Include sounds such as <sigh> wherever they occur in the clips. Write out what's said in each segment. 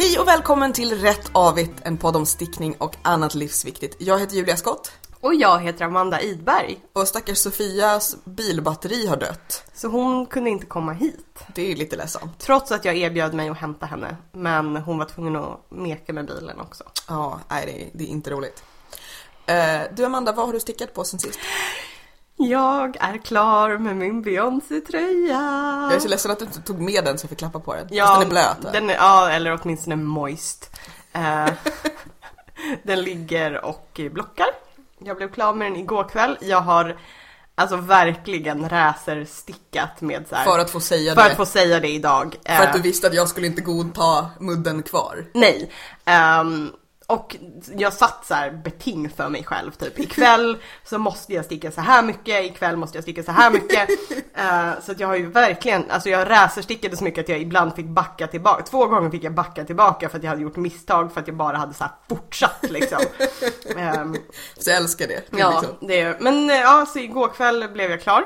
Hej och välkommen till Rätt Avigt, en podd om stickning och annat livsviktigt. Jag heter Julia Skott Och jag heter Amanda Idberg. och stackars Sofias bilbatteri har dött. Så hon kunde inte komma hit. Det är lite ledsamt. Trots att jag erbjöd mig att hämta henne. Men hon var tvungen att meka med bilen också. Ja, nej det är, det är inte roligt. Eh, du Amanda, vad har du stickat på sen sist? Jag är klar med min Beyoncé-tröja. Jag är så ledsen att du inte tog med den så jag fick klappa på den. Ja, Fast den är blöt. Den är, ja, eller åtminstone moist. Eh, <laughs> den ligger och blockar. Jag blev klar med den igår kväll. Jag har alltså verkligen racerstickat med så här, För att få säga för det. att få säga det idag. För Eh, att du visste att jag skulle inte godta mudden kvar. Nej. Ehm, och jag satt så här beting för mig själv typ. Ikväll så måste jag sticka så här mycket, ikväll måste jag sticka så här mycket. <laughs> Eh, så att jag har ju verkligen, alltså jag racerstickade så mycket att jag ibland fick backa tillbaka. Två gånger fick jag backa tillbaka för att jag hade gjort misstag för att jag bara hade så här fortsatt liksom. <laughs> Ehm, Så jag älskar det. det ja, liksom. det, men eh, ja, så igår kväll blev jag klar.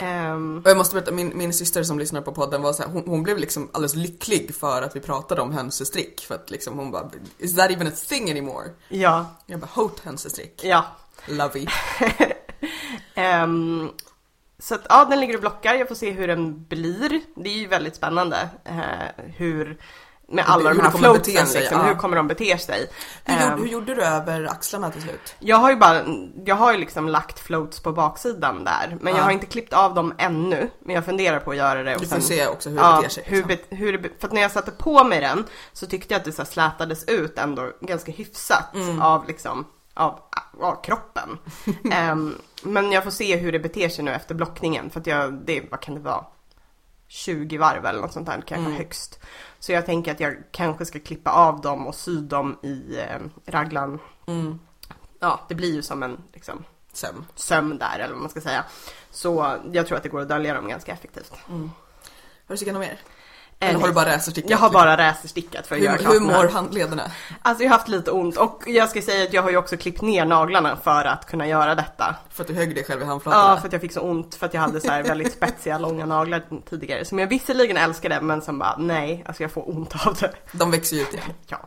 Ehm, Och jag måste berätta, min, min syster som lyssnar på podden var så här, hon, hon blev liksom alldeles lycklig för att vi pratade om hönsestrick. För att liksom hon bara, is that even a thing anymore? ja, Jag bara, hot hönsestrick. ja. Lovey. <laughs> Ehm, så att ja, den ligger och blockar. Jag får se hur den blir. Det är ju väldigt spännande eh, hur med alla Hur de här det floatsen sig, liksom, ja. hur kommer de bete sig? Hur, Ehm, gjorde, hur gjorde du över axlarna till slut? jag har ju bara, jag har ju liksom lagt floats på baksidan där, men Ja. jag har inte klippt av dem ännu. Men jag funderar på att göra det. och Du får sen- se också hur det Ja, beter sig. hur, liksom. hur det, för att när jag satte på mig den så tyckte jag att det så slätades ut ändå ganska hyfsat Mm. av liksom av, av kroppen. <laughs> Ehm, men jag får se hur det beter sig nu efter blockningen för att jag, det, vad kan det vara? 20 varv eller något sånt där kanske Mm. högst. Så jag tänker att jag kanske ska klippa av dem och sy dem i eh, raglan. Mm. Ja, det blir ju som en liksom, Sömn. söm där eller vad man ska säga. Så jag tror att det går att dölja dem ganska effektivt. Har du stickat något mer? Eller har du bara racerstickat? Jag har bara racerstickat för att göra Hur, klart hur mår handlederna? Alltså jag har haft lite ont och jag ska säga att jag har ju också klippt ner naglarna för att kunna göra detta. För att du högg dig själv i handflatorna? Ja, för att jag fick så ont för att jag hade så här väldigt <laughs> spetsiga, långa naglar tidigare. Som jag visserligen älskade men som bara, nej, alltså jag får ont av det. De växer ju ut igen. Ja.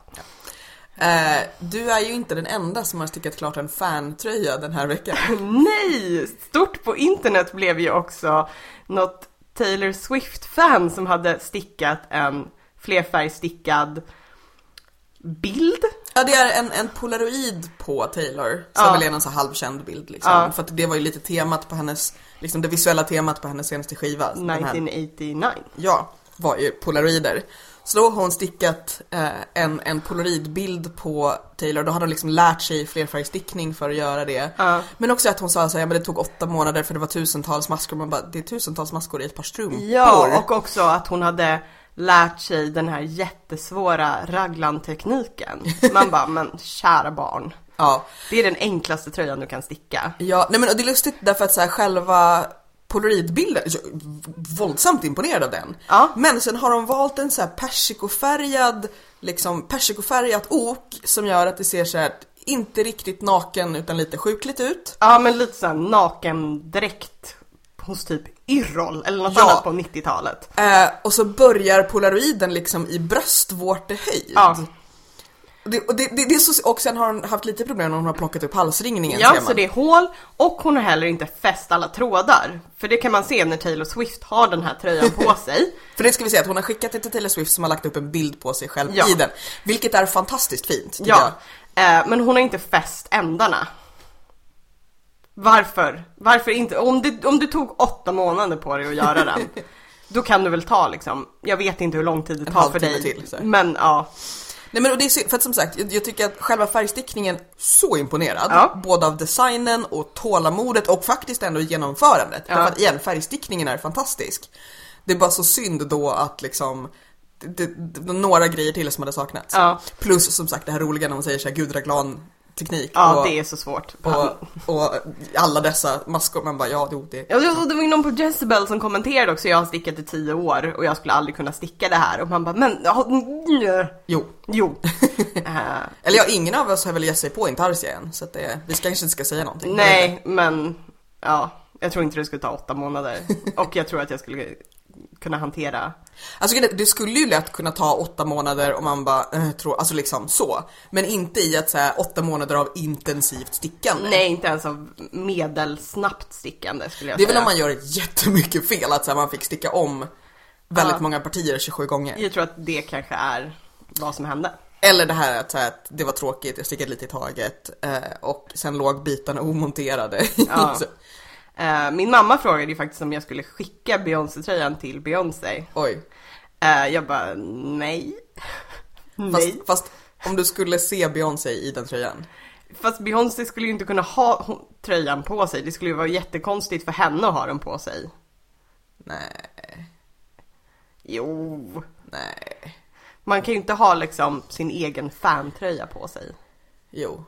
Eh, du är ju inte den enda som har stickat klart en fantröja den här veckan. <laughs> Nej! Stort på internet blev ju också något Taylor Swift-fan som hade stickat en flerfärgstickad bild. Ja, det är en, en polaroid på Taylor, som Ja. väl är en så halvkänd bild liksom. Ja. För att det var ju lite temat på hennes, liksom det visuella temat på hennes senaste skiva. Den här- 1989. Ja, var ju polaroider. Så då har hon stickat eh, en, en polaroidbild på Taylor, då hade hon liksom lärt sig flerfärgstickning för att göra det. Ja. Men också att hon sa så här, ja, men det tog åtta månader för det var tusentals maskor, man bara, det är tusentals maskor i ett par strumpor. Ja, och också att hon hade lärt sig den här jättesvåra raglantekniken. <laughs> Man bara, men kära barn. ja. Det är den enklaste tröjan du kan sticka. Ja, nej men och det är lustigt därför att så här, själva polaroidbilden, våldsamt imponerad av den. Ja. Men sen har de valt en så här persikofärgad, liksom persikofärgat ok som gör att det ser så här inte riktigt naken utan lite sjukligt ut. Ja, men lite såhär nakendräkt hos typ Yrrol eller något Ja. annat på 90-talet. Eh, och så börjar polaroiden liksom i bröstvårtehöjd. Ja. Det, och det, det, det så, och sen har hon haft lite problem när hon har plockat upp halsringningen Ja, så det är hål och hon har heller inte fäst alla trådar. För det kan man se när Taylor Swift har den här tröjan på <laughs> sig. För det ska vi säga att hon har skickat det till Taylor Swift som har lagt upp en bild på sig själv Ja. i den. Vilket är fantastiskt fint Ja, eh, men hon har inte fäst ändarna. Varför? Varför inte? Om du, om du tog åtta månader på dig att göra den, <laughs> då kan du väl ta liksom, jag vet inte hur lång tid det En tar för dig. till, men ja, Nej men och det är för att som sagt, jag, tycker att själva färgstickningen, så imponerad. Ja. Både av designen och tålamodet och faktiskt ändå genomförandet. Ja. Därför att igen, färgstickningen är fantastisk. Det är bara så synd då att liksom det, det, några grejer till som hade saknats. Ja. Plus som sagt det här roliga när hon säger såhär gudraglan teknik ja och, det är så svårt. och, och alla dessa maskor, man bara ja jo det Ja, det var ju någon på Jezebel som kommenterade också, jag har stickat i tio år och jag skulle aldrig kunna sticka det här. Och man bara, men Jo. jo. <laughs> Eh, Eller ja, ingen av oss har väl gett sig på Intarsia än så att det, vi kanske inte ska säga någonting. nej, men ja, jag tror inte det skulle ta åtta månader. Och jag tror att jag skulle kunna hantera. Alltså det- skulle ju lätt kunna ta åtta månader om man bara, eh, tror, alltså liksom så. Men inte i att säga åtta månader av intensivt stickande. Nej, inte ens av medelsnabbt stickande skulle jag Det är väl säga. om man gör jättemycket fel, att så här, man fick sticka om väldigt Ja. många partier 27 gånger. Jag tror att det kanske är vad som hände. Eller det här att, så här, att det var tråkigt, jag stickade lite i taget eh, och sen låg bitarna omonterade. Ja. <laughs> Eh, min mamma frågade ju faktiskt om jag skulle skicka Beyoncé-tröjan till Beyoncé. Oj. Eh, jag bara, nej. Fast, nej. fast om du skulle se Beyoncé i den tröjan. Fast Beyoncé skulle ju inte kunna ha hon- tröjan på sig. Det skulle ju vara jättekonstigt för henne att ha den på sig. Nej, Jo. nej, Man kan ju inte ha liksom sin egen fantröja på sig. jo.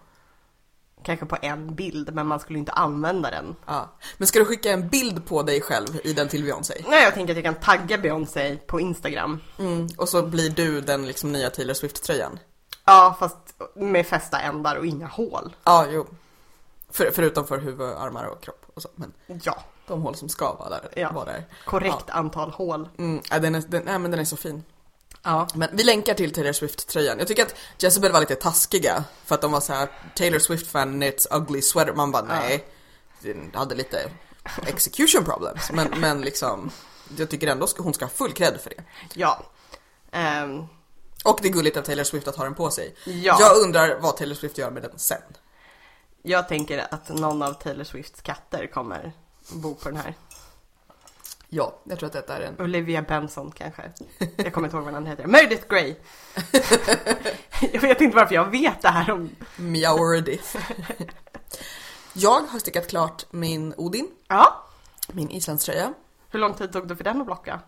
Kanske på en bild, men man skulle inte använda den. Ja. Men ska du skicka en bild på dig själv i den till Beyoncé? Nej, jag tänker att jag kan tagga Beyoncé på Instagram. Mm. Och så blir du den liksom nya Taylor Swift-tröjan? Ja, fast med fästa ändar och inga hål. Ja, jo. För, förutom för huvud, armar och kropp och så. Men Ja, de hål som ska vara där, Ja. var där. korrekt antal hål. Mm, ja, den, är, den, nej, men den är så fin. Ja. Men vi länkar till Taylor Swift-tröjan. Jag tycker att Jezebel var lite taskiga för att de var så här Taylor Swift-fan knits ugly sweater. Man bara nej, den hade lite execution problems. Men, <laughs> men liksom, jag tycker ändå hon ska ha full cred för det. Ja. Ehm, Och det är gulligt av Taylor Swift att ha den på sig. Ja. Jag undrar vad Taylor Swift gör med den sen. jag tänker att någon av Taylor Swifts katter kommer bo på den här. Ja, jag tror att detta är en... Olivia Benson kanske. Jag kommer inte ihåg vad den heter. Meredith Grey. <laughs> jag vet inte varför jag vet det här om... Meowredith. Jag har stickat klart min Odin, Ja. min islandströja. Hur lång tid tog det för den att blocka?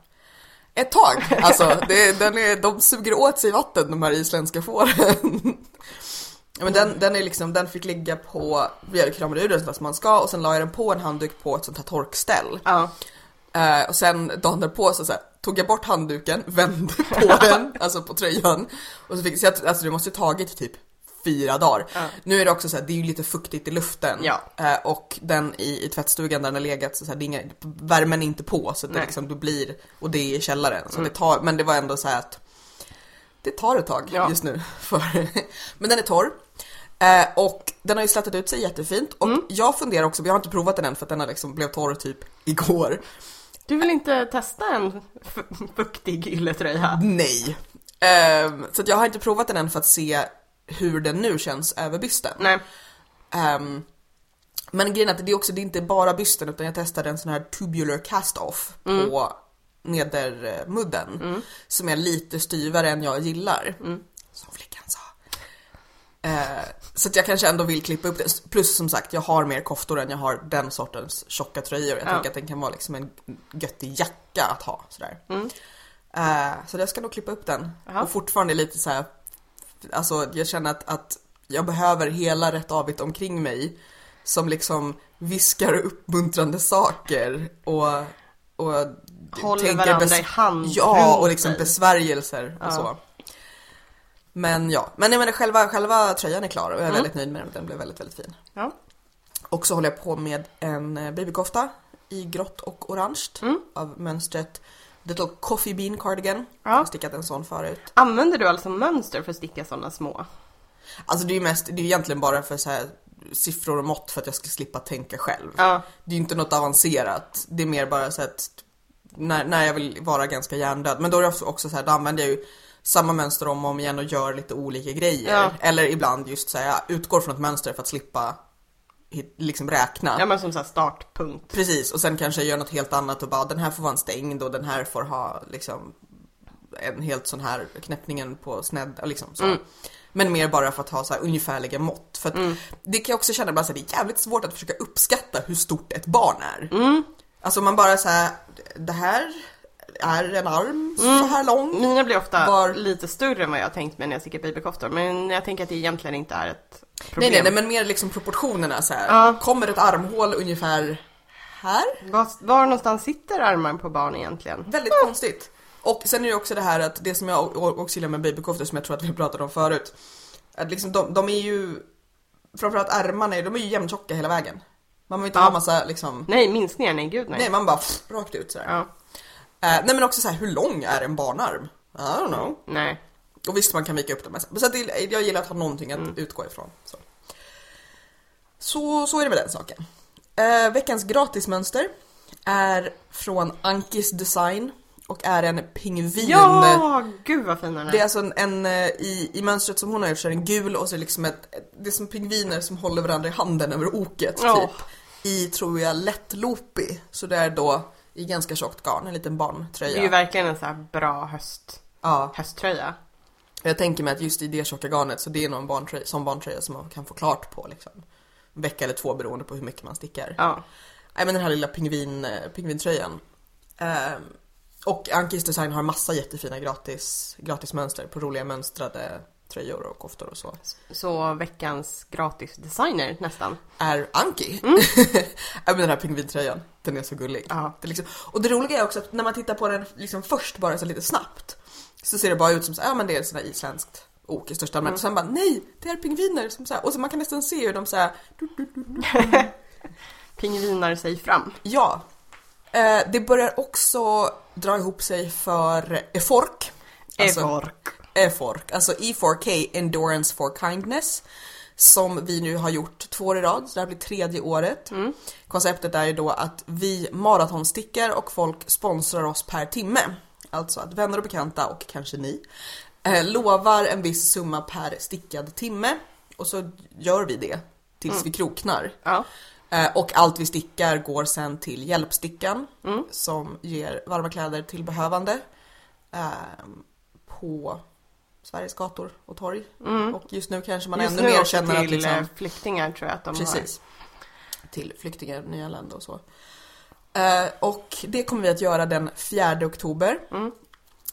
Ett tag, <laughs> alltså det, den är, de suger åt sig vatten de här isländska fåren. Men den, den, är liksom, den fick ligga på, vi kramade ur den fast man ska och sen la jag den på en handduk på ett sånt här torkställ. Ja. Eh, och sen dagen därpå så, så här, tog jag bort handduken, <laughs> vände på den, <laughs> alltså på tröjan. Och så fick så jag, alltså det måste ju tagit typ fyra dagar. Ja. Nu är det också så här, det är ju lite fuktigt i luften. Ja. Eh, och den i, i tvättstugan där den har legat, så, så här, det är inga, värmen är inte på så att det liksom, det blir, och det är i källaren. Så Mm. det tar, men det var ändå så här att det tar ett tag Ja. just nu. <laughs> För, men den är torr. Eh, och den har ju slätat ut sig jättefint. Och Mm. jag funderar också, jag har inte provat den än för att den har liksom blev torr typ igår. Du vill inte testa en fuktig ylletröja? Nej. Ehm, så jag har inte provat den än för att se hur den nu känns över bysten. Nej. Ehm, men grejen är att det är också, det är inte bara bysten utan jag testade en sån här tubular cast-off på nedermudden. Som är lite styvare än jag gillar. Som flickan. Eh, så att jag kanske ändå vill klippa upp det. Plus som sagt, jag har mer koftor än jag har den sortens tjocka tröjor. Jag Ja. tänker att den kan vara liksom en göttig jacka att ha. Sådär. Eh, så jag ska nog klippa upp den. Jaha. Och fortfarande lite så här. Alltså jag känner att, att jag behöver hela rätt avigt omkring mig. Som liksom viskar uppmuntrande saker och, och Håller varandra i hand Ja, och liksom besvärjelser och Ja. så. Men ja, men, nej, men själva, själva tröjan är klar och jag är Mm. väldigt nöjd med den. Den blev väldigt, väldigt fin. Ja. Och så håller jag på med en eh, babykofta i grått och orange Mm. av mönstret Little Coffee Bean Cardigan. Ja. Jag har stickat en sån förut. Använder du alltså mönster för att sticka sådana små? Alltså det är ju mest, det är egentligen bara för så här siffror och mått för att jag ska slippa tänka själv. Ja. Det är ju inte något avancerat. Det är mer bara så att när, när jag vill vara ganska hjärndöd. Men då är det också- också så här, då använder jag ju samma mönster om och om igen och gör lite olika grejer. Ja. Eller ibland just jag utgår från ett mönster för att slippa liksom räkna. Ja men som så här startpunkt. Precis, och sen kanske gör något helt annat och bara den här får vara en stängd och den här får ha liksom en helt sån här knäppningen på snedd, liksom så. Mm. Men mer bara för att ha så här ungefärliga mått. För att Mm. det kan jag också känna bara här, det är jävligt svårt att försöka uppskatta hur stort ett barn är. Mm. Alltså man bara så här, det här är en arm så här lång. Mina blir ofta Var- lite större än vad jag tänkt mig när jag stickar babykoftor. Men jag tänker att det egentligen inte är ett Nej, problem. nej, nej, men mer liksom proportionerna så här. Ja. Kommer ett armhål ungefär här? Var, var någonstans sitter armen på barn egentligen? Väldigt konstigt. Och sen är det också det här att det som jag också gillar med babykoftor som jag tror att vi pratade om förut. Att liksom de, de är ju, framförallt ärmarna, de är ju jämntjocka hela vägen. Man vill inte Ja. ha massa liksom, Nej, minskningar, nej gud nej. nej man bara pff, rakt ut sådär. Ja. Nej men också så här, hur lång är en barnarm? I don't know. Nej. Och visst man kan vika upp dem. men Så att det, jag gillar att ha någonting att Mm. utgå ifrån. Så. Så, så är det med den saken. Eh, veckans gratismönster är från Ankis Design och är en pingvin. Ja, gud vad fin den är. Det är alltså en, en eh, i, i mönstret som hon har gjort så är den gul och så är det liksom ett, det är som pingviner som håller varandra i handen över oket Ja. typ. I tror jag lättloopy, så det är då i ganska tjockt garn, en liten barntröja. Det är ju verkligen en så här bra höst, ja, hösttröja. jag tänker mig att just i det tjocka garnet så det är nog en barntröja, sån barntröja som man kan få klart på liksom. En vecka eller två beroende på hur mycket man stickar. Ja. Nej men den här lilla pingvin, eh, pingvintröjan. Ehm, och Ankis Design har massa jättefina gratis, gratismönster på roliga mönstrade tröjor och koftor och så. Så veckans gratis designer nästan. Är Anki. <laughs> ja men den här pingvintröjan, den är så gullig. Ja. Det liksom, och det roliga är också att när man tittar på den liksom först bara så lite snabbt så ser det bara ut som så, ja men det är sådana isländskt ok i största allmänhet. Och sen bara nej, det är pingviner som så här, och så man kan nästan se hur de så här, du, du, du. <laughs> Pingvinar sig fram. Ja. Eh, det börjar också dra ihop sig för Efork. Alltså- Evork. EFORK, alltså E4K, Endurance for Kindness. Som vi nu har gjort två år i rad, så det här blir tredje året. Konceptet är ju då att vi maratonstickar och folk sponsrar oss per timme. Alltså att vänner och bekanta och kanske ni eh, lovar en viss summa per stickad timme. Och så gör vi det tills vi kroknar. Ja. Eh, och allt vi stickar går sen till Hjälpstickan som ger varma kläder till behövande eh, på Sveriges gator och torg. Och just nu kanske man Just ännu nu mer känner till att liksom, eh, flyktingar tror jag att de precis, till flyktingar, nyanlända och så. Eh, och det kommer vi att göra den 4 oktober. Mm.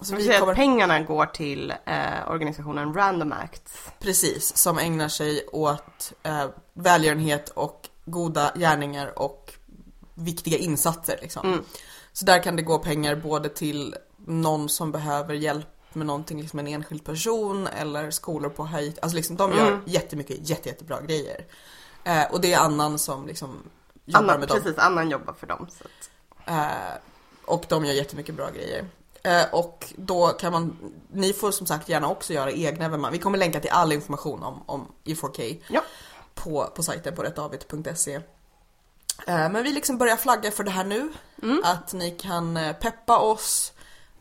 Så har. vi Kommer... kommer, Pengarna går till eh, organisationen Random Acts. precis, som ägnar sig åt eh, välgörenhet och goda gärningar och viktiga insatser liksom. Mm. Så där kan det gå pengar både till någon som behöver hjälp med någonting, liksom en enskild person eller skolor på Haiti. Alltså liksom de gör Mm. jättemycket jätte, jättebra grejer. Eh, och det är Annan som liksom jobbar Annan, med dem. precis, Annan jobbar för dem. Så att, Eh, och de gör jättemycket bra grejer. Eh, och då kan man, ni får som sagt gärna också göra egna evenemang. Vi kommer länka till all information om, om E4K ja. på, på sajten på rättavit.se. Eh, Men vi liksom börjar flagga för det här nu. Att ni kan eh, peppa oss,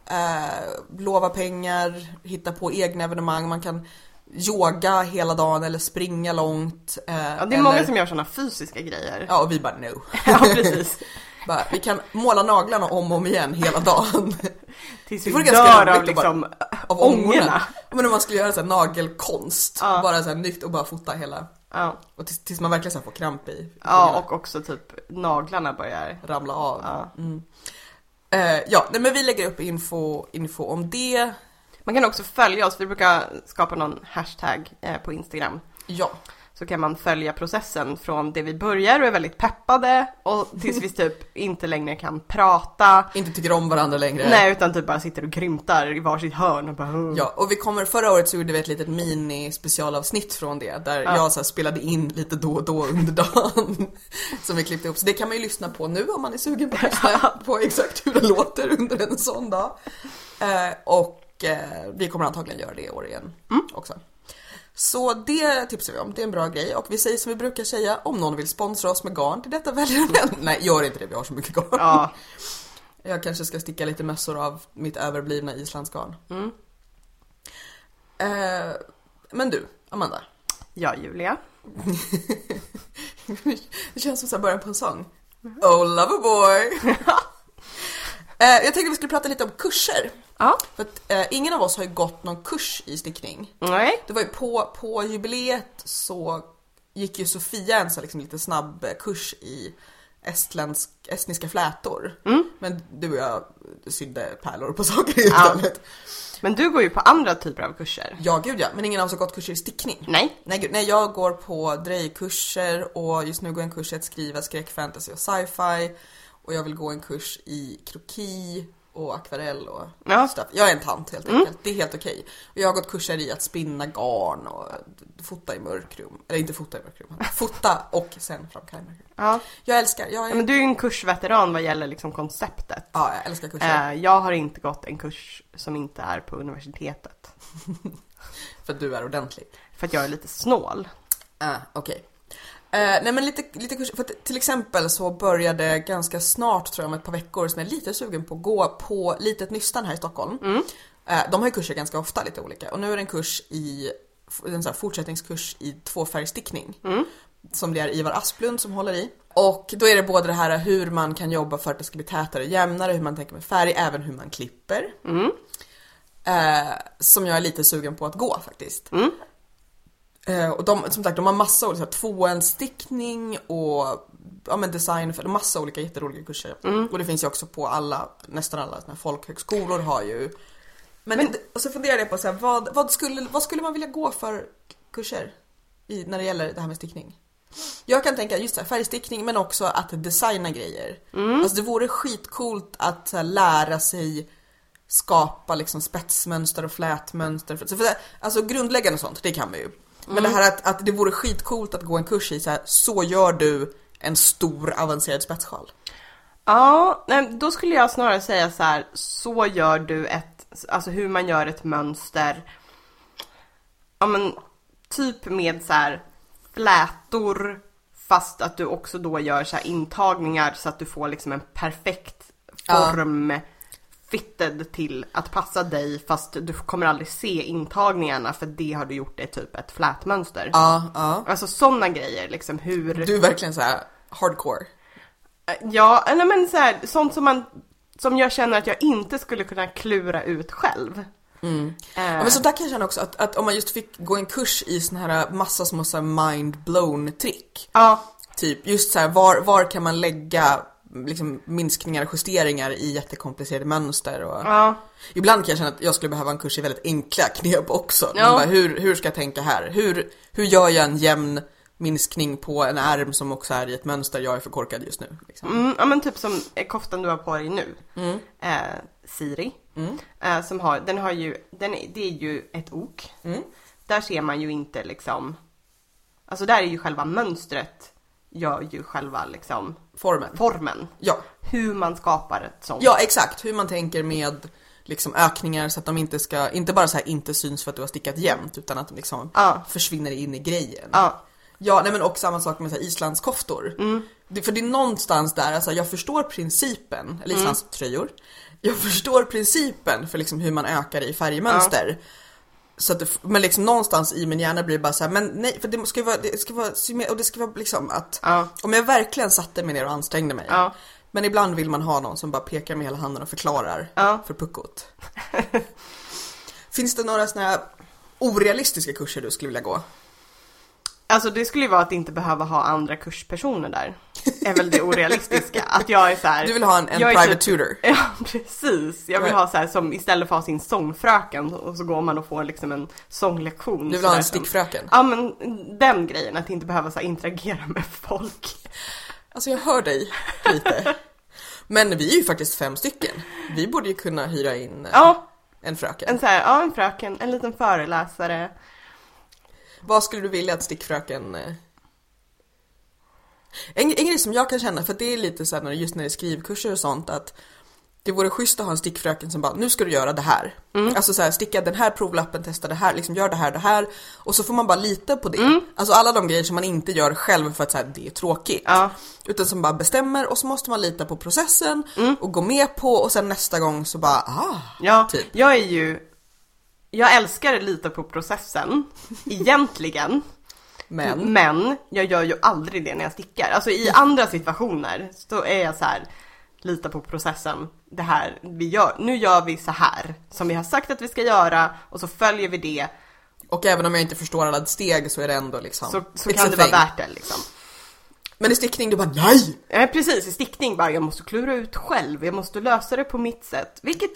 eh, lova pengar, hitta på egna evenemang. Man kan yoga hela dagen eller springa långt. eh, ja, det är eller, många som gör sådana fysiska grejer. Ja, och vi bara no. <laughs> Ja, precis. <laughs> Bara, vi kan måla naglarna om och om igen hela dagen. <laughs> Tills Det vi ganska dör av liksom Av ångorna. Men om man skulle göra så här nagelkonst, Ja. bara så här nytt och bara fota hela. Ja. Och tills, tills man verkligen så får kramp i ja, och också typ naglarna börjar. ramla av. Ja. Mm. Eh, ja, nej, men vi lägger upp info, info om det. Man kan också följa oss, vi brukar skapa någon hashtag eh, på Instagram. Ja, Så kan man följa processen från det vi börjar och är väldigt peppade och tills vi typ inte längre kan prata. inte tycker om varandra längre. Nej, utan typ bara sitter och grymtar i varsitt hörn och bara "Åh." Ja, och vi kommer, förra året så gjorde vi ett litet mini specialavsnitt från det där Ja. jag så här spelade in lite då och då under dagen som vi klippte ihop. Så det kan man ju lyssna på nu om man är sugen på att <laughs> lyssna på exakt hur det låter under en sån dag. Eh, och eh, vi kommer antagligen göra det i år igen också. Så det tipsar vi om, det är en bra grej och vi säger som vi brukar säga, om någon vill sponsra oss med garn till detta väljer den. Nej, gör inte det, vi har så mycket garn. Ja, <laughs> Jag kanske ska sticka lite mössor av mitt överblivna islandsgarn. Mm. Eh, men du, Amanda. ja Julia. <laughs> Det känns som så här början på en sång. Oh Loverboy! <laughs> eh, jag tänkte vi skulle prata lite om kurser. Ja, För att eh, ingen av oss har ju gått någon kurs i stickning. nej. Det var ju på, på jubileet så gick ju Sofia en så liksom lite snabb eh, kurs i estländsk, estniska flätor. Men du och jag sydde pärlor på saker istället. Men du går ju på andra typer av kurser. Ja, gud ja. Men ingen av oss har gått kurser i stickning. Nej. Nej, gud, nej, jag går på drejkurser och just nu går jag en kurs i att skriva skräck, fantasy och sci-fi. Och jag vill gå en kurs i kroki och akvarell och Ja. stuff. Jag är en tant helt enkelt. Det är helt okej. Och jag har gått kurser i att spinna garn och fota i mörkrum. Eller inte fota i mörkrum. <laughs> Fota och sen framkalla mörkrum. Ja. Jag älskar, jag, är, Men du är ju en kursveteran vad gäller liksom konceptet. ja, jag älskar kurser. Eh, jag har inte gått en kurs som inte är på universitetet. <laughs> För att du är ordentlig. För att jag är lite snål. Ah, okej. Eh, nej men lite, lite kurser, för till exempel så började ganska snart tror jag om ett par veckor som jag är lite sugen på att gå på Litet Nystan här i Stockholm. Eh, de har ju kurser ganska ofta lite olika och nu är det en kurs i, en här fortsättningskurs i tvåfärgstickning. Som det är Ivar Asplund som håller i. Och då är det både det här hur man kan jobba för att det ska bli tätare och jämnare, hur man tänker med färg, även hur man klipper. Eh, som jag är lite sugen på att gå faktiskt. Eh, och de, som sagt, de har massa olika, tvåenstickning och ja, men design, för massa olika jätteroliga kurser. Och det finns ju också på alla, nästan alla såna här folkhögskolor har ju. Men, det- och så funderade jag på så här, vad, vad, skulle, vad skulle man vilja gå för kurser i, när det gäller det här med stickning? Jag kan tänka just här, färgstickning men också att designa grejer. Alltså det vore skitcoolt att här, lära sig skapa liksom spetsmönster och flätmönster. För, alltså grundläggande sånt, det kan man ju. Men det här att, att det vore skitcoolt att gå en kurs i så här, så gör du en stor avancerad spetssjal. Ja, då skulle jag snarare säga så här, så gör du ett, alltså hur man gör ett mönster. Ja men, typ med så här flätor, fast att du också då gör så intagningar så att du får liksom en perfekt Ja. Fitted till att passa dig fast du kommer aldrig se intagningarna för det har du gjort i typ ett flätmönster. Ja, ja. Alltså sådana grejer liksom hur... Du är verkligen så här hardcore. Ja, eller men så här, sånt som man som jag känner att jag inte skulle kunna klura ut själv. Mm. Eh, Ja, men så där kan jag känna också att, att om man just fick gå en kurs i sån här massa små så mind blown trick. ja, Typ just så här, var, var kan man lägga liksom, minskningar och justeringar i jättekomplicerade mönster och ja, Ibland kan jag känna att jag skulle behöva en kurs i väldigt enkla knep också. Ja. Bara, hur, hur ska jag tänka här? Hur, hur gör jag en jämn minskning på en ärm som också är i ett mönster jag är för korkad just nu? Liksom. mm, ja men typ som koftan du har på dig nu. Eh, Siri. Eh, som har, den har ju, den, är- det är ju ett ok. Där ser man ju inte liksom, alltså där är ju själva mönstret gör ju själva liksom Formen. formen. Ja. Hur man skapar ett sånt. ja, exakt. Hur man tänker med liksom ökningar så att de inte ska, inte bara så här inte syns för att du har stickat jämnt utan att de liksom Ja. försvinner in i grejen. Ja. Ja, nej men och samma sak med så här islandskoftor. Det, för det är någonstans där, alltså jag förstår principen, eller islandströjor. Jag förstår principen för liksom hur man ökar i färgmönster. Så att det, men liksom någonstans i min hjärna blir det bara så här, men nej, för det ska ju vara, det ska vara, och det ska vara liksom att, Ja. om jag verkligen satte mig ner och ansträngde mig. Ja. Men ibland vill man ha någon som bara pekar med hela handen och förklarar Ja. för puckot. <laughs> Finns det några såna här orealistiska kurser du skulle vilja gå? Alltså det skulle ju vara att inte behöva ha andra kurspersoner där. Är väl det orealistiska. Att jag är så här. Du vill ha en, en private typ- tutor? Ja precis. Jag vill Right. ha så här som istället för att ha sin sångfröken och så går man och får liksom en sånglektion. Du vill ha en där som- stickfröken? Ja men den grejen, att inte behöva så här, interagera <laughs> med folk. Alltså jag hör dig lite. Men vi är ju faktiskt fem stycken. Vi borde ju kunna hyra in eh, Ja, en fröken. en så här, ja en fröken, en liten föreläsare. Vad skulle du vilja att stickfröken... En, en grej som jag kan känna, för det är lite så här när- just när det är skrivkurser och sånt att det vore schysst att ha en stickfröken som bara, nu ska du göra det här. Alltså så här, sticka den här provlappen, testa det här, liksom gör det här, det här. Och så får man bara lita på det. Alltså alla de grejer som man inte gör själv för att så här, det är tråkigt. Ja. Utan som bara bestämmer och så måste man lita på processen och gå med på och sen nästa gång så bara, ah. Ja, Typ. jag är ju, jag älskar lite på processen, <laughs> egentligen. Men, Men jag gör ju aldrig det när jag stickar. Alltså i andra situationer så är jag så här, lita på processen. Det här vi gör, nu gör vi så här som vi har sagt att vi ska göra och så följer vi det. och även om jag inte förstår alla steg så är det ändå liksom, Så, så kan det vara thing. värt det liksom. Men i stickning, du bara nej! Ja, precis, i stickning bara, jag måste klura ut själv, jag måste lösa det på mitt sätt. Vilket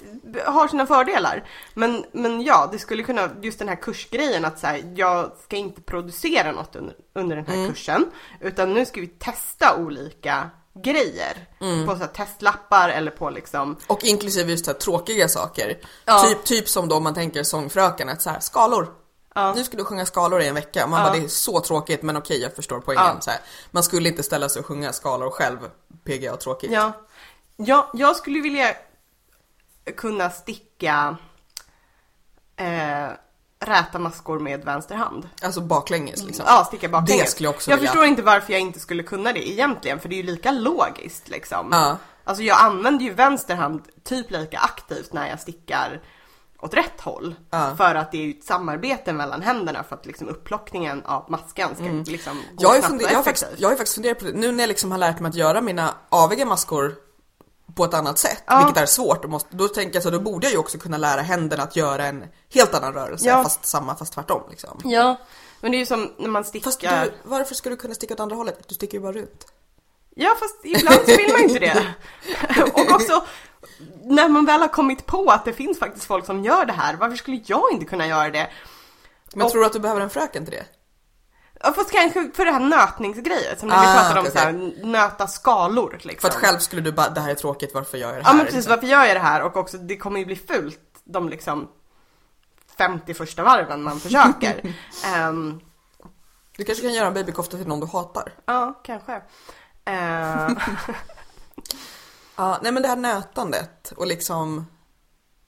har sina fördelar. Men, men ja, det skulle kunna, just den här kursgrejen att så här, jag ska inte producera något under, under den här kursen. Utan nu ska vi testa olika grejer. Mm. På så testlappar eller på liksom Och inklusive just så tråkiga saker. Ja. Typ, typ som då man tänker sångfröken, att så här, skalor. Ja. Nu ska du sjunga skalor i en vecka. Man Ja. bara, det är så tråkigt men okej jag förstår poängen. Ja. Så här. Man skulle inte ställa sig och sjunga skalor själv, PGA tråkigt. Ja. ja, jag skulle vilja kunna sticka eh, räta maskor med vänster hand. Alltså baklänges liksom. Ja, sticka baklänges. Det skulle jag också Jag vilja. förstår inte varför jag inte skulle kunna det egentligen, för det är ju lika logiskt liksom. Ja. Alltså jag använder ju vänster hand typ lika aktivt när jag stickar åt rätt håll. Ja. För att det är ju ett samarbete mellan händerna för att liksom upplockningen av maskan ska liksom gå Mm. Jag har, ju snabbt och jag, har faktiskt, jag har faktiskt funderat på det, nu när jag liksom har lärt mig att göra mina aviga maskor på ett annat sätt, Ja. vilket är svårt, måste, då tänker jag så då borde jag ju också kunna lära händerna att göra en helt annan rörelse, Ja. fast samma fast tvärtom liksom. Ja, men det är ju som när man stickar. Fast du, varför ska du kunna sticka åt andra hållet? Du sticker ju bara runt. Ja, fast ibland så vill man inte det. <laughs> <laughs> och också när man väl har kommit på att det finns faktiskt folk som gör det här, varför skulle jag inte kunna göra det? Men Och- tror du att du behöver en fröken till det? Ja, fast kanske för det här nötningsgrejen, som när vi Ah, pratade om okej, så här, nöta skalor liksom. För att själv skulle du bara, det här är tråkigt, varför gör jag det Ja här? men precis, varför gör jag det här? Och också det kommer ju bli fult de liksom 50 första varven man försöker. <laughs> Ehm, Du kanske kan göra en babykofta till någon du hatar? ja, kanske. Ehm, <laughs> <laughs> Ja, nej men det här nötandet och liksom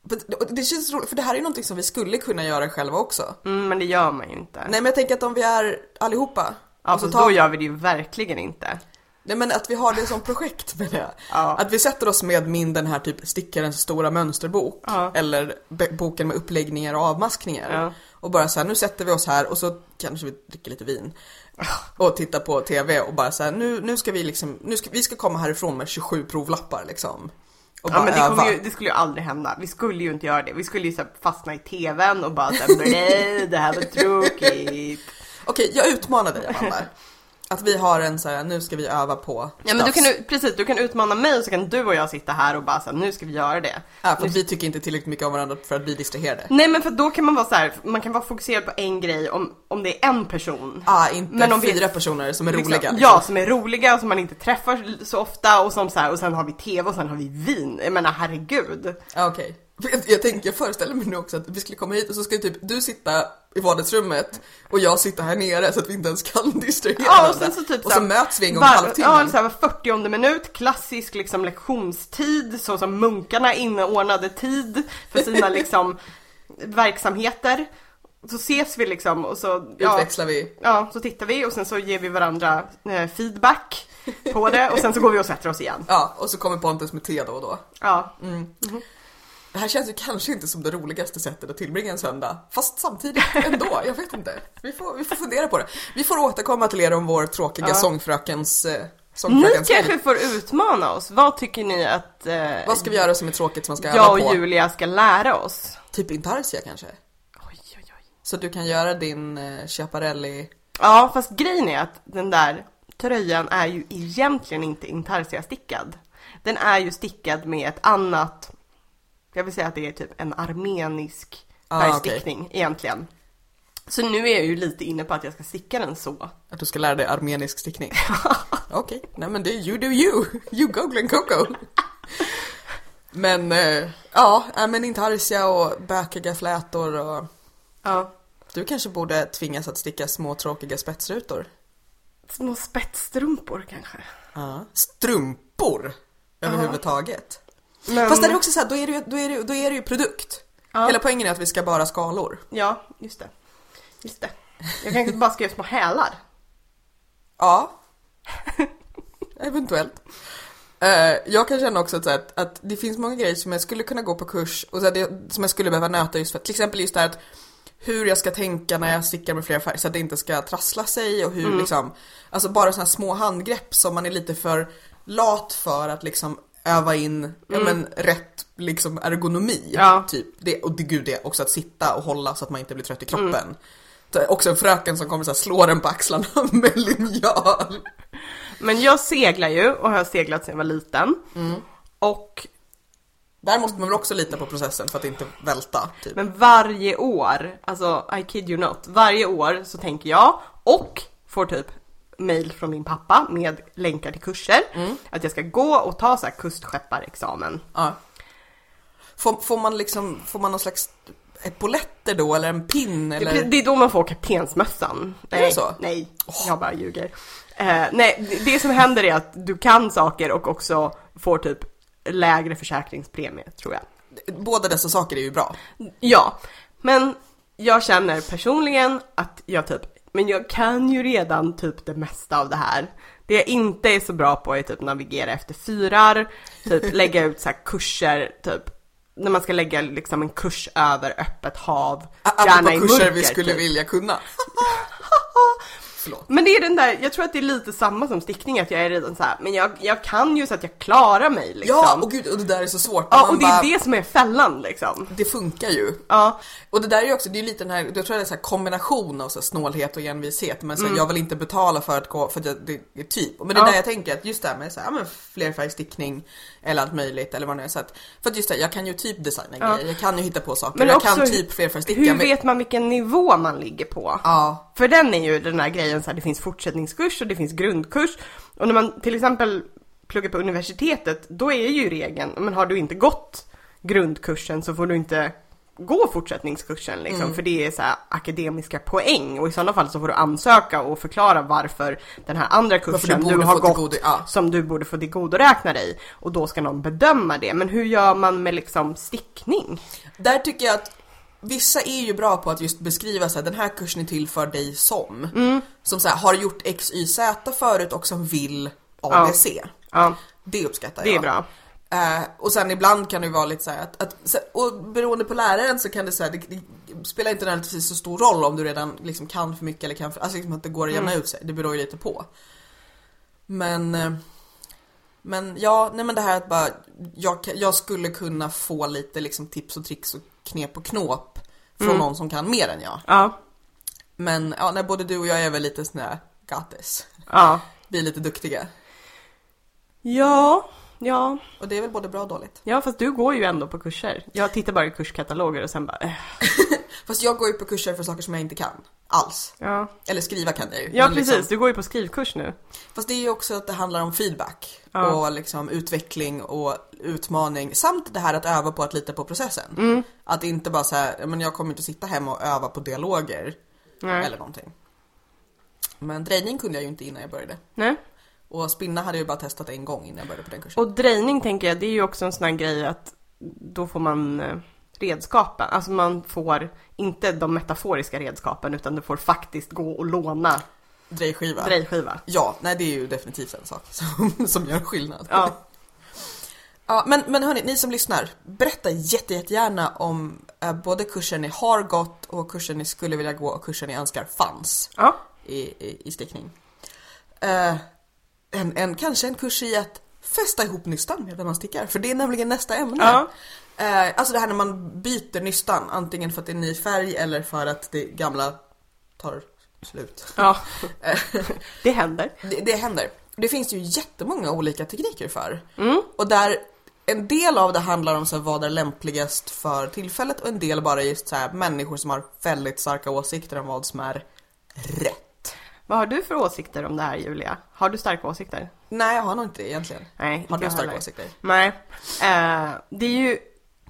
det- det känns roligt, för det här är ju någonting som vi skulle kunna göra själva också. mm, men det gör man ju inte. Nej men jag tänker att om vi är allihopa. ja, så fast tar- då gör vi det ju verkligen inte. Nej men att vi har det som projekt <laughs> menar jag. Ja. Att vi sätter oss med min den här typ stickarens stora mönsterbok. Ja. Eller boken med uppläggningar och avmaskningar. Ja. Och bara så här, nu sätter vi oss här och så kanske vi dricker lite vin. Och tittar på TV och bara så här, nu, nu ska vi liksom, nu ska, vi ska komma härifrån med 27 provlappar liksom. Och Ja bara men det, ju, det skulle ju aldrig hända. Vi skulle ju inte göra det. Vi skulle ju så fastna i TVn och bara såhär, nej det här var tråkigt. <laughs> Okej, jag utmanar dig Amanda. Att vi har en så här, nu ska vi öva på Ja men du kan, ju- precis, du kan utmana mig och så kan du och jag sitta här och bara såhär, nu ska vi göra det. Ja, för att vi tycker inte tillräckligt mycket om varandra för att bli distraherade. Nej men för då kan man vara så här, man kan vara fokuserad på en grej om, om det är en person. Ah, inte Men om vi- fyra personer som är Liksom, roliga. Ja, som är roliga och som man inte träffar så ofta och som så här, och sen har vi TV och sen har vi vin. Jag menar herregud. Ja, Okej. Jag, jag, tänker, jag föreställer mig nu också att vi skulle komma hit och så ska typ du sitta i vardagsrummet och jag sitta här nere så att vi inte ens kan <laughs> distrahera Ja och sen så typ och så så möts vi en gång i var- halvtimmen. Ja, så här, var 40 minut, klassisk liksom lektionstid, så som munkarna inordnade tid för sina <laughs> liksom verksamheter. Så ses vi liksom och så, ja, Utväxlar vi. ja, så tittar vi och sen så ger vi varandra eh, feedback på det och sen så går vi och sätter oss igen. <laughs> Ja, och så kommer Pontus med te då och då. Ja, Det här känns ju kanske inte som det roligaste sättet att tillbringa en söndag. Fast samtidigt ändå, <laughs> jag vet inte. Vi får, vi får fundera på det. Vi får återkomma till er om vår tråkiga Ja. sångfrökens, ni kanske får utmana oss. Vad tycker ni att eh, Vad ska vi göra som är tråkigt som man ska öva jag och på? Julia ska lära oss? Typ intarsia kanske? Oj, oj, oj. Så du kan göra din eh, Schiaparelli Ja, fast grejen är att den där tröjan är ju egentligen inte intarsia-stickad. Den är ju stickad med ett annat, jag vill säga att det är typ en armenisk Ah, färgstickning egentligen. Så nu är jag ju lite inne på att jag ska sticka den så. Att du ska lära dig armenisk stickning? <laughs> Okej, nej men det är you do you, you go Glenn Coco. Men eh, ja, men intarsia och bökiga flätor och Ja. du kanske borde tvingas att sticka små tråkiga spetsrutor. Små spetsstrumpor kanske. Ja. Strumpor överhuvudtaget. Men, Fast det är också så här, då är det ju, då är det, då är det ju produkt. Ja. Hela poängen är att vi ska bara skalor. Ja, just det. Just det. Jag kanske bara ska göra små hälar. Ja. Eventuellt. Eh, jag kan känna också att, att, det finns många grejer som jag skulle kunna gå på kurs och så här, det, som jag skulle behöva nöta just för till exempel just det här att hur jag ska tänka när jag stickar med flera färger så att det inte ska trassla sig och hur liksom, alltså bara sådana små handgrepp som man är lite för lat för att liksom öva in, ja men rätt liksom ergonomi. Ja. Typ. Det, och det, gud det, också att sitta och hålla så att man inte blir trött i kroppen. Det är Också en fröken som kommer så här, slå den på axlarna <laughs> med linjal. Men jag seglar ju och har seglat sedan jag var liten. Och Där måste man väl också lita på processen för att inte välta. Typ. Men varje år, alltså I kid you not, varje år så tänker jag och får typ mail från min pappa med länkar till kurser. Att jag ska gå och ta så här kustskepparexamen. Ja. Får, får man liksom, får man någon slags epauletter då eller en pin Det, eller? det är då man får kaptensmössan. Är det så? Nej, jag bara ljuger. Eh, nej, det- det som händer är att du kan saker och också får typ lägre försäkringspremie, tror jag. Båda dessa saker är ju bra. Ja, men jag känner personligen att jag typ, men jag kan ju redan typ det mesta av det här. Det jag inte är så bra på är typ navigera efter fyrar, typ <laughs> lägga ut så kurser, typ när man ska lägga liksom en kurs över öppet hav, Apropå kurser mörker, vi skulle typ. vilja kunna. <laughs> <laughs> Förlåt. Men det är den där, jag tror att det är lite samma som stickning, att jag är redan så här, men jag, jag kan ju så att jag klarar mig liksom. Ja, och gud, och det där är så svårt. ja och det är bara, det som är fällan liksom. det funkar ju. Ja, Och det där är ju också, det är lite den här, jag tror det är så här kombination av så här snålhet och envishet. Men så här, Mm. jag vill inte betala för att gå, för att jag- det är typ. Men det är Ja. där jag tänker att just det här med så här, men flerfärgstickning eller allt möjligt eller vad det nu är. Så att, för att just det, jag kan ju typ designa Ja. grejer, jag kan ju hitta på saker, Men jag också kan typ flerfärgsticka. hur vet man vilken nivå man ligger på? Ja, För den är ju den här grejen så här, det finns fortsättningskurs och det finns grundkurs. Och när man till exempel pluggar på universitetet, då är ju regeln, men har du inte gått grundkursen så får du inte gå fortsättningskursen liksom, Mm. för det är så här akademiska poäng och i sådana fall så får du ansöka och förklara varför den här andra kursen du du, har gått tillgodo- ja. som du borde få tillgodoräkna dig och då ska någon bedöma det. Men hur gör man med liksom stickning? där tycker jag att Vissa är ju bra på att just beskriva så här, den här kursen är till för dig som. Mm. Som så här, har gjort X, Y, Z förut och som vill ABC. Ja, Det uppskattar det är jag. bra. Eh, och sen ibland kan det vara lite så att, att och beroende på läraren så kan det säga det, det spelar inte nödvändigtvis så stor roll om du redan liksom kan för mycket eller kan för, alltså liksom att det går att jämna ut sig. Det beror ju lite på. Men eh, men ja, nej men det här att bara jag, jag skulle kunna få lite liksom tips och tricks och knep och knåp från någon som kan mer än jag. Ja, Men ja, när både du och jag är väl lite sån här got this. ja. Vi är lite duktiga. Ja, ja. Och det är väl både bra och dåligt. Ja, fast du går ju ändå på kurser. Jag tittar bara i kurskataloger och sen bara, eh, <laughs> Fast jag går ju på kurser för saker som jag inte kan. Alls. ja. Eller skriva kan jag ju. Ja, precis. Liksom, Du går ju på skrivkurs nu. fast det är ju också att det handlar om feedback. Ja. Och liksom utveckling och utmaning. Samt det här att öva på att lita på processen. Mm. Att inte bara säga, men jag kommer inte sitta hemma och öva på dialoger. Nej. Eller någonting. Men drejning kunde jag ju inte innan jag började. Nej. Och spinna hade jag ju bara testat en gång innan jag började på den kursen. Och drejning tänker jag, det är ju också en sån här grej att då får man eh, redskapen. Alltså man får inte de metaforiska redskapen utan du får faktiskt gå och låna Drejskiva. drejskiva. Ja, nej det är ju definitivt en sak som, <laughs> som gör skillnad. Ja. Ja, men, men hörni, ni som lyssnar, berätta jätte, jättegärna om eh, både kursen ni har gått och kursen ni skulle vilja gå och kursen ni önskar fanns Ja. i, i, i stickning. Eh, en, en, kanske en kurs i att fästa ihop nystan medan man stickar, för det är nämligen nästa ämne. Ja. Eh, alltså det här när man byter nystan, antingen för att det är ny färg eller för att det gamla tar slut. Ja. <laughs> Eh, Det händer. det, det händer. Det finns ju jättemånga olika tekniker för. Mm. Och där en del av det handlar om så här, vad är lämpligast för tillfället och en del bara just så här, människor som har väldigt starka åsikter om vad som är rätt. Vad har du för åsikter om det här Julia? Har du starka åsikter? Nej, jag har nog inte egentligen. Nej, Har du starka heller. åsikter? Nej. Eh, det är ju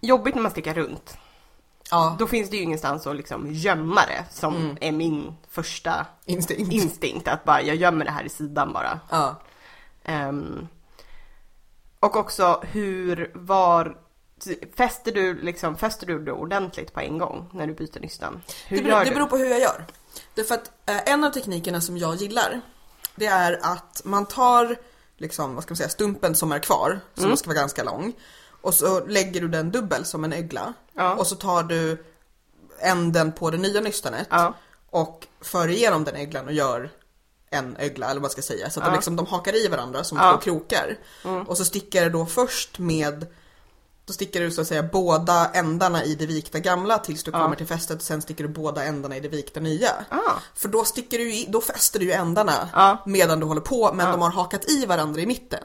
jobbigt när man stickar runt. Ja, Då finns det ju ingenstans att liksom gömma det som Mm. är min första instinkt. instinkt. Att bara, jag gömmer det här i sidan bara. ja. Ehm, och också hur, var, fäster du liksom, fäster du det ordentligt på en gång när du byter nystan? Hur Det beror, gör det du? beror på hur jag gör. Därför att eh, en av teknikerna som jag gillar, det är att man tar liksom, vad ska man säga, stumpen som är kvar, som Mm. ska vara ganska lång. Och så lägger du den dubbel som en ögla. Ja. Och så tar du änden på det nya nystanet Ja. och för igenom den öglan och gör en ögla eller vad man ska säga. Så att Ja. de, liksom, de hakar i varandra som. Mm. två krokar. Och så stickar du då först med då stickar du så att säga båda ändarna i det vikta gamla tills du Ja. kommer till fästet och sen sticker du båda ändarna i det vikta nya. Ah. För då sticker du i, då fäster du ju ändarna Ja. medan du håller på men de har hakat i varandra i mitten.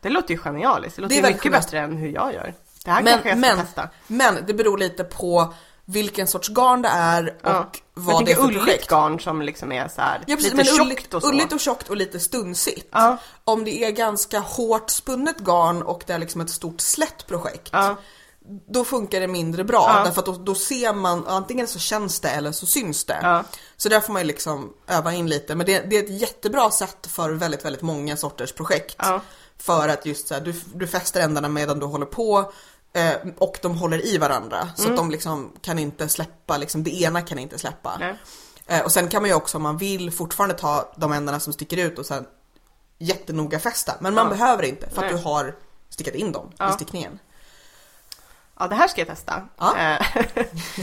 Ja, det låter ju genialiskt. Det låter Det är mycket genialt. bättre än hur jag gör. Det här Men, kanske jag ska men, testa. men det beror lite på vilken sorts garn det är och Ja. vad det är för ulligt projekt. garn som liksom är så här Ja, precis, lite men tjockt och så. ulligt och tjockt och lite stunsigt. Ja. Om det är ganska hårt spunnet garn och det är liksom ett stort slätt projekt. Ja. Då funkar det mindre bra Ja. därför att då, då ser man, antingen så känns det eller så syns det. Ja. Så där får man ju liksom öva in lite. Men det, det är ett jättebra sätt för väldigt, väldigt många sorters projekt. För att just så här, du, du fäster ändarna medan du håller på eh, och de håller i varandra. Så att de liksom kan inte släppa, liksom, det ena kan inte släppa. Eh, och sen kan man ju också om man vill fortfarande ta de ändarna som sticker ut och sen jättenoga fästa. Men man Ja. behöver inte för att Nej. du har stickat in dem i Ja. stickningen. Ja, det här ska jag testa. Ja. Eh,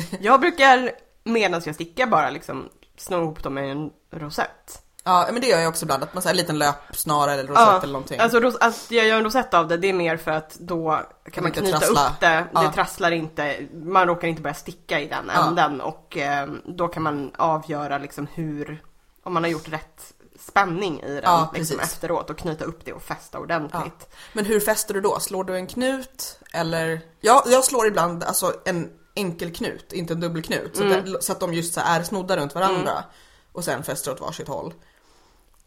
<laughs> jag brukar medan jag stickar bara liksom snå ihop dem i en rosett. Ja men det gör jag också ibland, att man säger en liten löpsnara eller rosett eller någonting. Alltså ros- att jag gör en rosett av det, det är mer för att då kan man inte knyta trassla. upp det, Ja. det trasslar inte, man råkar inte börja sticka i den Ja. änden och eh, då kan man avgöra liksom hur, om man har gjort rätt spänning i den Ja, liksom efteråt och knyta upp det och fästa ordentligt. Men hur fäster du då? Slår du en knut eller? Ja, jag slår ibland alltså en enkel knut, inte en dubbelknut. Så, Mm. att, så att de just så är snodda runt varandra. Och sen fäster åt varsitt håll.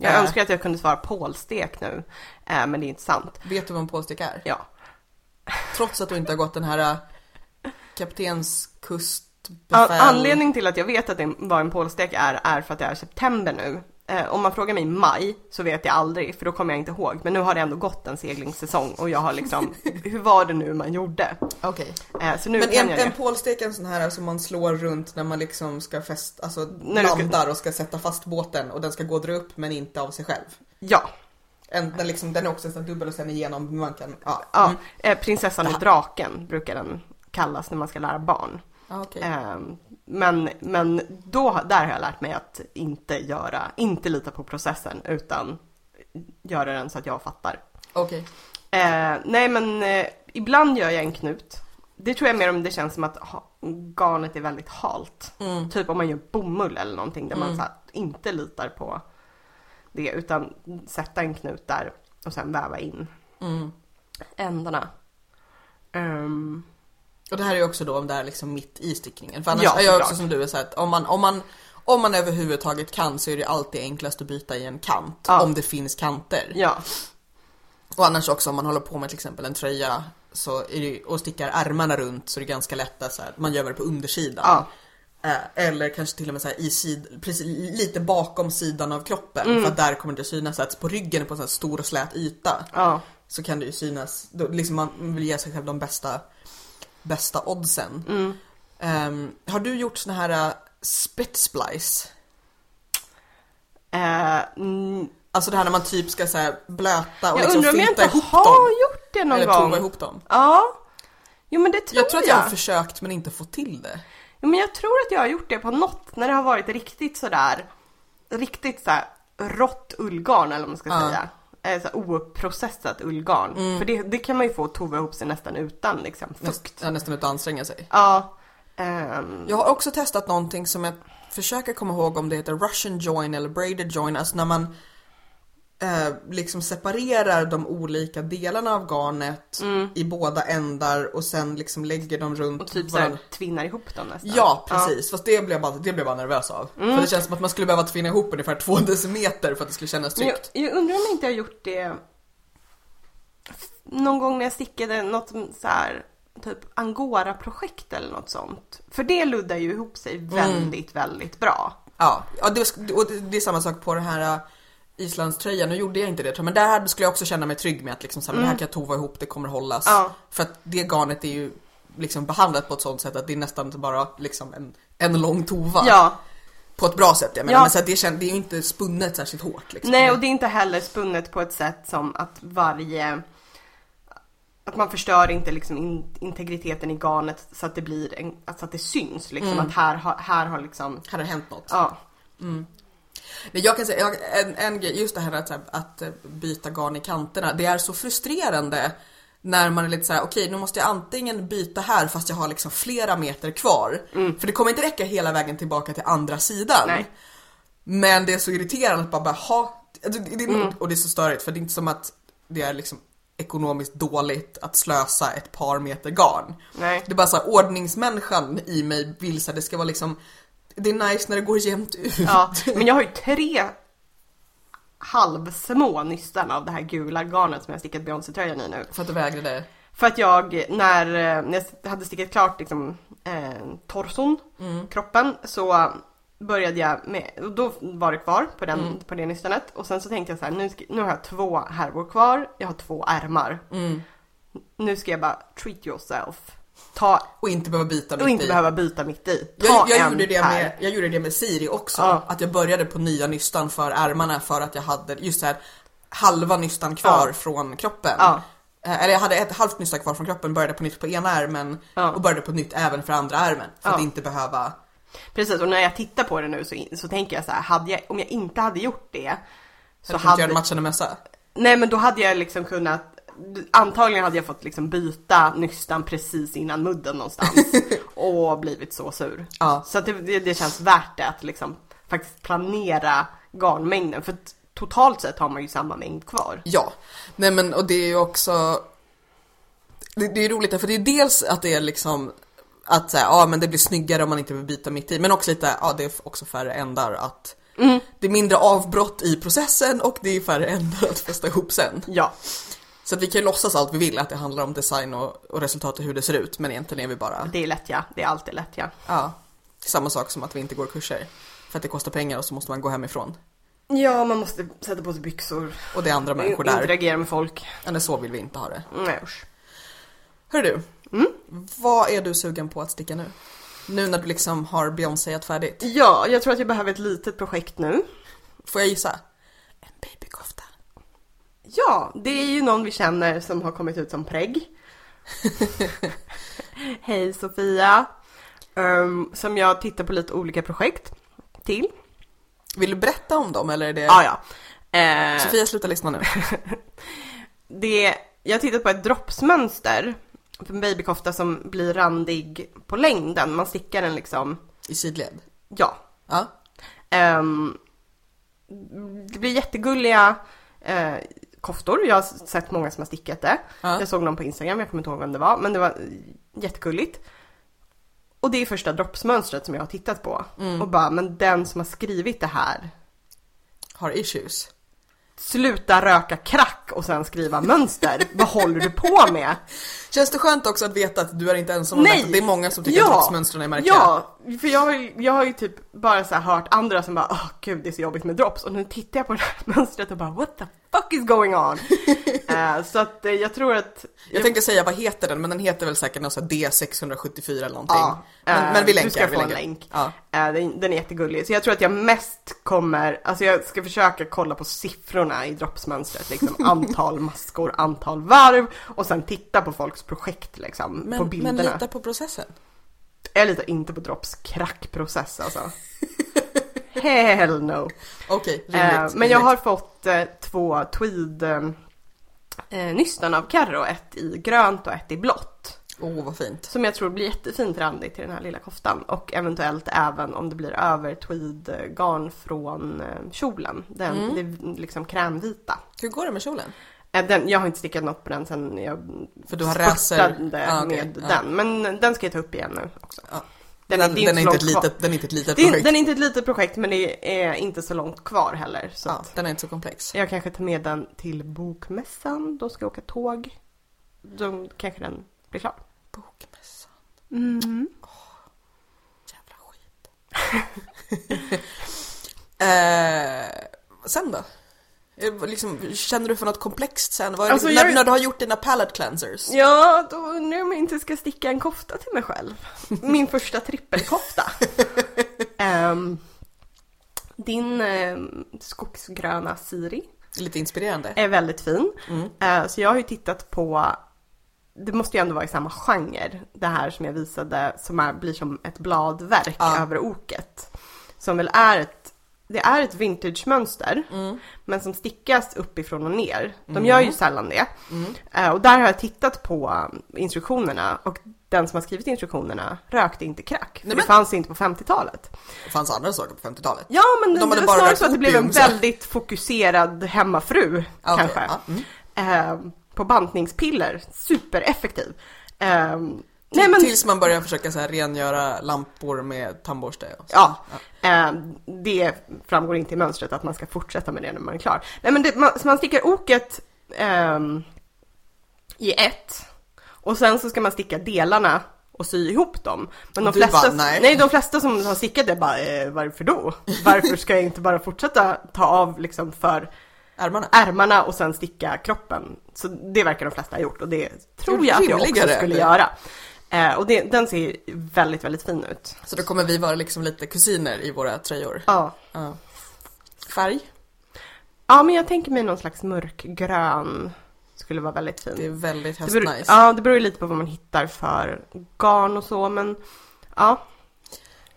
Jag Eh, önskar att jag kunde svara pålstek nu, eh, men det är inte sant. Vet du vad en pålstek är? Ja. Trots att du inte har gått den här äh, kaptens An- kustbefäl... Anledningen till att jag vet att det var en pålstek är, är för att det är september nu. Eh, om man frågar mig i maj så vet jag aldrig, för då kommer jag inte ihåg. Men nu har det ändå gått en seglingssäsong och jag har liksom, <laughs> hur var det nu man gjorde? Okej. Eh, så nu Men kan en, jag en det. pålstek är en sån här som man slår runt när man liksom ska fästa, alltså När du ska- landar och ska sätta fast båten och den ska gå och dra upp men inte av sig själv. Ja, En, den, liksom, den är också en här dubbel och sen igenom, man kan, ja. ja. Mm. Eh, prinsessan och draken brukar den kallas när man ska lära barn. Ja, okej. Men, men då, där har jag lärt mig att inte göra, inte lita på processen utan göra den så att jag fattar. Okej. Eh, nej men eh, ibland gör jag en knut. Det tror jag mer om det känns som att ha, garnet är väldigt halt. Mm. Typ om man gör bomull eller någonting där man Mm. så här, inte litar på det utan sätta en knut där och sen väva in Mm. ändarna. Ehm, Och det här är ju också då om det är liksom mitt i stickningen. För annars Ja, är jag också som du är så att om man, om man om man överhuvudtaget kan så är det alltid enklast att byta i en kant. Ja. Om det finns kanter. ja, Och annars också om man håller på med till exempel en tröja så det, och stickar ärmarna runt så är det ganska lätt att så här, man gör det på undersidan. Ja. Eh, Eller kanske till och med så i sid, precis, lite bakom sidan av kroppen Mm. för att där kommer det synas. Så att på ryggen på en sån stor och slät yta så kan det ju synas, då, liksom man vill ge sig själv de bästa, bästa oddsen. mm. Ehm, har du gjort såna här uh, spit splice? Eh, mm, Alltså det här när man typ ska så här blöta och jag liksom undrar om jag filta inte ihop har dem. gjort det någon Eller gång. prova ihop dem. Ja, jo men det tror Jag tror att jag har försökt men inte fått till det. Jo, men jag tror att jag har gjort det på något när det har varit riktigt sådär, riktigt såhär rått ullgarn eller vad man ska Ja. säga. Eh, Så här oprocessat ullgarn. Mm. För det, det kan man ju få tova ihop sig nästan utan liksom Näst, fukt. ja, nästan utan att anstränga sig. Ja. ehm, Jag har också testat någonting som jag försöker komma ihåg om det heter Russian join eller braided join. Alltså när man eh, liksom separerar de olika delarna av garnet i båda ändar och sen liksom lägger dem runt och typ varandra. såhär tvinnar ihop dem nästan. Ja, precis. Fast det blev jag bara, det blev jag nervös av. Mm. För det känns som att man skulle behöva tvinna ihop ungefär två decimeter för att det skulle kännas Men jag, tryggt. jag undrar om jag inte har gjort det någon gång när jag stickade något så här typ Angora-projekt eller något sånt. För det luddar ju ihop sig Mm. väldigt, väldigt bra. Ja, ja det, och det, det är samma sak på den här Islandströjan. Nu gjorde jag inte det tror jag, men där skulle jag också känna mig trygg med att liksom, så här, men det här kan jag tova ihop, det kommer hållas. Mm. Ja. För att det garnet är ju liksom behandlat på ett sånt sätt att det är nästan bara liksom en, en lång tova. Ja, På ett bra sätt jag menar, Ja. men så det, kän, det är ju inte spunnet särskilt hårt. Liksom. Nej, och det är inte heller spunnet på ett sätt som att varje... Att man förstör inte liksom in, integriteten i garnet så att det blir en, alltså att det syns liksom Mm. att här, har- här har liksom, Här har hänt något. ja. Nej, jag kan säga, jag, en, en grej, just det här att, så här, att eh, byta garn i kanterna, det är så frustrerande när man är lite såhär, okej nu måste jag antingen byta här fast jag har liksom flera meter kvar. För det kommer inte räcka hela vägen tillbaka till andra sidan. Nej. Men det är så irriterande att bara, bara ha, det, det, det, och det är så störigt för det är inte som att det är liksom ekonomiskt dåligt att slösa ett par meter garn. Nej. Det är bara så här, ordningsmänniskan i mig vill så här, det ska vara liksom det är nice när det går jämnt ut. Ja, men jag har ju tre halvsmå nystan av det här gula garnet som jag stickat Beyoncé-tröjan i nu. För att du vägrade. För att jag, när, eh, när jag hade stickat klart liksom, eh, torson, kroppen, så började jag med, och då var det kvar på, den, på det nystanet. Och sen så tänkte jag så här, nu, ska, nu har jag två härvor kvar, jag har två ärmar. Nu ska jag bara treat yourself. Ta, Och inte behöva byta mitt och inte i. behöva byta mitt i. Ta Jag, jag, gjorde det här. med, jag gjorde det med Siri också. Ja. Att jag började på nya nystan för ärmarna för att jag hade just här halva nystan kvar Ja. från kroppen. Ja. Eh, Eller jag hade ett halvt nystan kvar från kroppen, började på nytt på ena ärmen och började på nytt även för andra ärmen. För att inte behöva Precis, och när jag tittar på det nu så, så tänker jag så här, hade jag, om jag inte hade gjort det så hade hade, göra matchande mössa. nej men då hade jag liksom kunnat Antagligen hade jag fått liksom byta nystan precis innan mudden någonstans <laughs> och blivit så sur. Ja. Så att det, det, känns värt det att liksom faktiskt planera garnmängden för totalt sett har man ju samma mängd kvar. Ja, nej men och det är ju också det, det är roligt för det är dels att det är liksom att säga, ja men det blir snyggare om man inte vill byta mitt i men också lite, ja det är också färre ändar att det är mindre avbrott i processen och det är färre ändar att fästa ihop sen. Ja, Så att vi kan ju låtsas allt vi vill att det handlar om design och, och resultat och hur det ser ut men egentligen är vi bara, det är lätt ja. Det är alltid lätt ja. ja, samma sak som att vi inte går kurser. För att det kostar pengar och så måste man gå hemifrån. Ja, man måste sätta på sig byxor. Och det är andra människor där. Interagera med folk. Eller så vill vi inte ha det. Nej usch. Hör du, vad är du sugen på att sticka nu? Nu när du liksom har Beyoncéat färdigt. Ja, jag tror att jag behöver ett litet projekt nu. Får jag gissa? En babykofta. Ja, det är ju någon vi känner som har kommit ut som prägg. <laughs> Hej Sofia! Ehm, som jag tittar på lite olika projekt till. Vill du berätta om dem eller är det... Ah, ja. Eh, Sofia, sluta lyssna nu. <laughs> det, jag har tittat på ett droppsmönster för en babykofta som blir randig på längden. Man stickar den liksom, I sidled. ja. Ja. Ehm, det blir jättegulliga eh, koftor. Jag har sett många som har stickat det. Ja. Jag såg någon på Instagram, jag kommer inte ihåg vem det var, men det var jättegulligt. Och det är första droppsmönstret som jag har tittat på. Och bara, men den som har skrivit det här, Har issues. sluta röka crack och sen skriva mönster. Vad håller du på med? <laughs> Känns det skönt också att veta att du är inte ensam om Nej! det? Det är många som tycker att droppsmönstren är märkliga. Ja, för jag har, ju- jag har ju typ bara så hört andra som bara åh gud det är så jobbigt med drops och nu tittar jag på det här <laughs> mönstret och bara what the fuck is going on? <laughs> Eh, så att eh, jag tror att Jag tänkte säga vad heter den, men den heter väl säkert något så här D674 eller någonting. Ja, men, eh, men vi du länkar. ska vi få en länk. Ja. Eh, Den, den är jättegullig. Så jag tror att jag mest kommer, alltså jag ska försöka kolla på siffrorna i droppsmönstret. Liksom <laughs> antal maskor, antal varv och sen titta på folks projekt liksom. på Men, men bilderna. lita på processen. Jag litar inte på dropps krackprocess alltså. <laughs> Hell no. Okej, Eh, rimligt. men jag har fått eh, två tweed eh, eh, nystan av Carro. Ett i grönt och ett i blått. Åh, vad fint. Som jag tror blir jättefint randigt till den här lilla koftan. Och eventuellt även om det blir över tweed eh, garn från eh, kjolen. Den, Mm. det är liksom krämvita. Hur går det med kjolen? Eh, Den, jag har inte stickat något på den sen jag För du har spurtade Ja, okej, med ja. den. Men den ska jag ta upp igen nu också. Ja. Den, Den, är, inte ett litet, den är inte ett litet Det är, projekt. den är inte ett litet projekt men det är inte så långt kvar heller. Så ja, att den är inte så komplex. jag kanske tar med den till bokmässan. Då ska jag åka tåg. Då kanske den blir klar. Bokmässan. Mm. Jävla skit. <laughs> eh, sen då? Eh, Liksom, känner du för något komplext sen? Vad är Alltså, det, jag- när, när du har gjort dina palette cleansers? Ja, då undrar jag om jag inte ska sticka en kofta till mig själv. <laughs> Min första trippelkofta. <laughs> Ehm, din um, skogsgröna Siri Lite inspirerande. är väldigt fin. Mm. Eh, så jag har ju tittat på, det måste ju ändå vara i samma genre, det här som jag visade som är, blir som ett bladverk Ja. över oket. Som väl är ett, det är ett vintage-mönster, Mm. men som stickas uppifrån och ner. De gör ju sällan det. Mm. Eh, och där har jag tittat på um, instruktionerna och den som har skrivit instruktionerna rökte inte crack. För Nej, det men- fanns inte på 50-talet. Det fanns andra saker på 50-talet. Ja men De det var snarare så att det blev en väldigt fokuserad hemmafru okej, kanske. ja, mm. Eh, på bantningspiller. Supereffektiv. Ehm, nej men, Tills man börjar försöka så här rengöra lampor med tandborste. och så. ja. Ehm, det framgår inte i mönstret att man ska fortsätta med det när man är klar. Nej men det, man, så man stickar oket ehm, i ett. Och sen så ska man sticka delarna och sy ihop dem. Men de flesta, bara, nej. de flesta som har stickat det bara, eh, varför då? Varför ska jag inte bara fortsätta ta av liksom för Ärmarna. ärmarna och sen sticka kroppen? Så det verkar de flesta ha gjort och det tror jag att jag också skulle göra. Eh, och det, den ser väldigt, väldigt fin ut. Så då kommer vi vara liksom lite kusiner i våra tröjor. Ja. Ja. Färg? ja, men jag tänker mig någon slags mörkgrön skulle vara väldigt fin. Det är väldigt beror, höstnice. ja, det beror ju lite på vad man hittar för garn och så, men ja.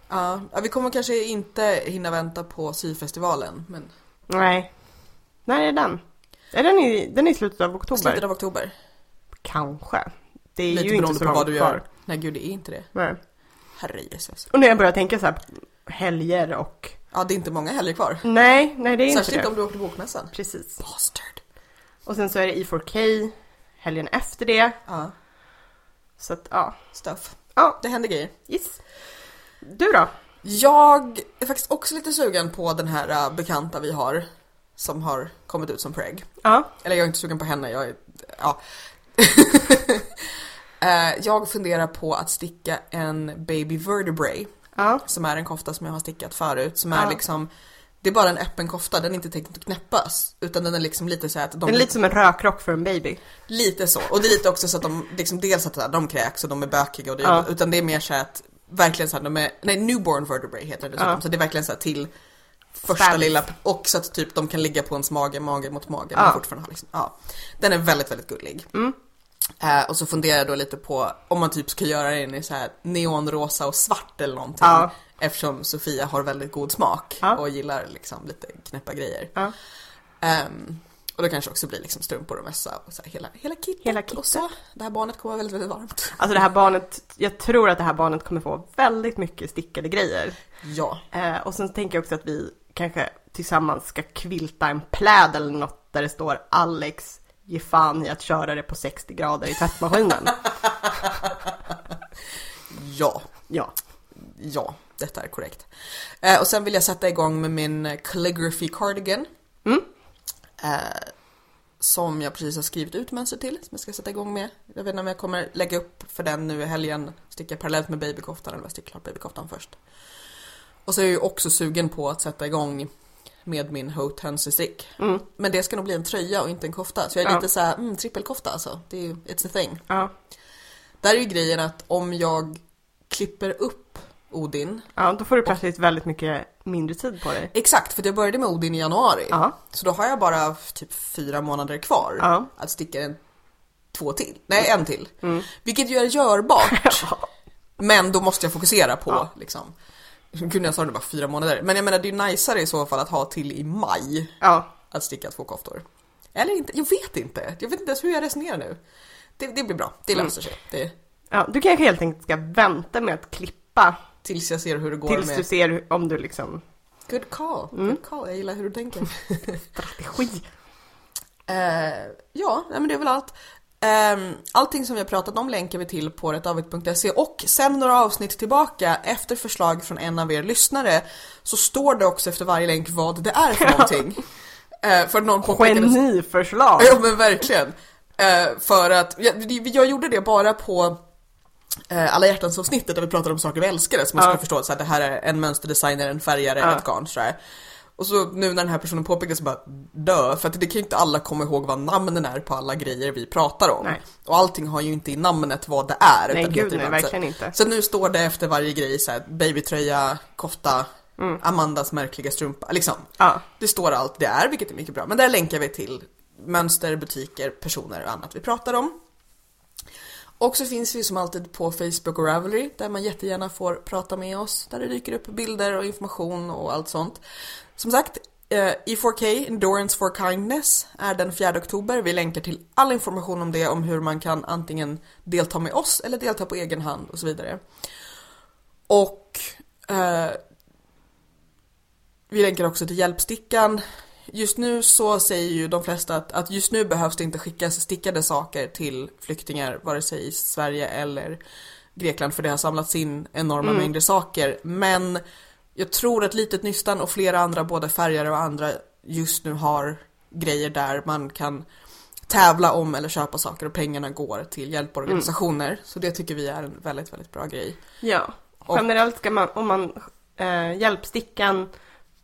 Ja, ja, vi kommer kanske inte hinna vänta på syfestivalen, men Nej. När är den? Är den i, den är i slutet av oktober? slutet av oktober. Kanske. Det är Lite ju inte så långt du kvar. gör. Nej gud, det är inte det. Nej. Herre Jesus. Och när jag börjar tänka så här helger och... Ja, det är inte många helger kvar. Nej, nej det är inte Särskilt det. om du åker till bokmässan. Precis. Bastard. Och sen så är det E4K helgen efter det. Ja, Så att ja. stuff. Ja, Det händer grejer. yes. Du då? Jag är faktiskt också lite sugen på den här äh, bekanta vi har som har kommit ut som preg. Ja. Eller jag är inte sugen på henne, jag är, ja. <laughs> Eh, jag funderar på att sticka en baby vertebrae Ja. som är en kofta som jag har stickat förut som är Ja. liksom det är bara en öppen kofta, den är inte tänkt att knäppas. Utan den är liksom lite så att de... Den är lite som en rökrock för en baby. Lite så. Och det är lite också så att de, liksom dels att här, de kräks och de är bökiga och det, Ja. utan det är mer så att verkligen så här, de är, nej newborn vertebrae heter det dessutom. Ja. Så det är verkligen så här till första Stabs. lilla, och så att typ de kan ligga på ens mage, mage mot mage. Ja. Men fortfarande liksom, ja. Den är väldigt, väldigt gullig. Mm. Eh, och så funderar jag då lite på om man typ ska göra den i så här neonrosa och svart eller någonting. Ja. Eftersom Sofia har väldigt god smak Ja. och gillar liksom lite knäppa grejer. Ja. Ehm, och det kanske också blir liksom strumpor och mössa och så här, hela, hela kittet. Hela Och kittet. så. Det här barnet kommer vara väldigt, väldigt varmt. Alltså det här barnet, jag tror att det här barnet kommer få väldigt mycket stickade grejer. Ja. Eh, och sen tänker jag också att vi kanske tillsammans ska kvilta en pläd eller något där det står Alex ge fan i att köra det på 60 grader i tvättmaskinen. <laughs> Ja. ja. Ja, detta är korrekt. Eh, och sen vill jag sätta igång med min eh, calligraphy cardigan. Mm. Eh, som jag precis har skrivit ut mönster till, som jag ska sätta igång med. Jag vet inte om jag kommer lägga upp för den nu i helgen, sticka parallellt med babykoftan, eller om jag sticker klart babykoftan först. Och så är jag ju också sugen på att sätta igång med min Haute hönsestick. Mm. Men det ska nog bli en tröja och inte en kofta. Så jag är Ja. lite så här, mm, trippelkofta alltså. Det är it's a thing. Ja. Där är ju grejen att om jag klipper upp Odin ja, då får du plötsligt väldigt mycket mindre tid på dig. Exakt, för jag började med Odin i januari. Ja. Så då har jag bara typ fyra månader kvar Ja. att sticka en två till. Nej, en till. Mm. Vilket ju är görbart. <laughs> Men då måste jag fokusera på liksom. Gud, jag sa det bara fyra månader. Men jag menar, det är ju najsare i så fall att ha till i maj Ja. att sticka två koftor. Eller inte, jag vet inte. Jag vet inte ens hur jag resonerar nu. Det, det blir bra, det Mm. löser sig. Det, ja. Du kanske helt enkelt ska vänta med att klippa tills jag ser hur det går tills med... du ser om du liksom Good call, Mm. good call. Jag gillar hur du tänker. <laughs> strategi. Eh, ja, men det är väl allt. Ehm, allting som vi har pratat om länkar vi till på rättavigt.se och sen några avsnitt tillbaka efter förslag från en av er lyssnare så står det också efter varje länk vad det är för någonting. Eh, för någon påpekade... Geniförslag! Ja men verkligen. Eh, för att, jag, jag gjorde det bara på eh, alla hjärtans avsnittet där vi pratade om saker vi älskade så man Ja. skulle förstå att det här är en mönsterdesigner, en färgare, Ja. ett garn sådär. Och så nu när den här personen påpekade så bara dö, för att det kan ju inte alla komma ihåg vad namnen är på alla grejer vi pratar om. Nej. Och allting har ju inte i namnet vad det är. Nej gud nej, ibland så- verkligen inte. Så nu står det efter varje grej så här, babytröja, kofta, Mm. Amandas märkliga strumpa, liksom. Ja. Det står allt det är, vilket är mycket bra. Men där länkar vi till mönster, butiker, personer och annat vi pratar om. Och så finns vi som alltid på Facebook och Ravelry där man jättegärna får prata med oss. Där det dyker upp bilder och information och allt sånt. Som sagt, eh, E4K, Endurance for Kindness, är den 4 oktober. Vi länkar till all information om det, om hur man kan antingen delta med oss eller delta på egen hand och så vidare. Och eh, vi länkar också till hjälpstickan. just nu så säger ju de flesta att, att just nu behövs det inte skickas stickade saker till flyktingar, vare sig i Sverige eller Grekland, för det har samlats in enorma mängder saker. Men jag tror att Litet Nystan och flera andra, både färgare och andra, just nu har grejer där man kan tävla om eller köpa saker och pengarna går till hjälporganisationer. Så det tycker vi är en väldigt, väldigt bra grej. Ja, Och- generellt ska man, om man, eh, hjälpstickan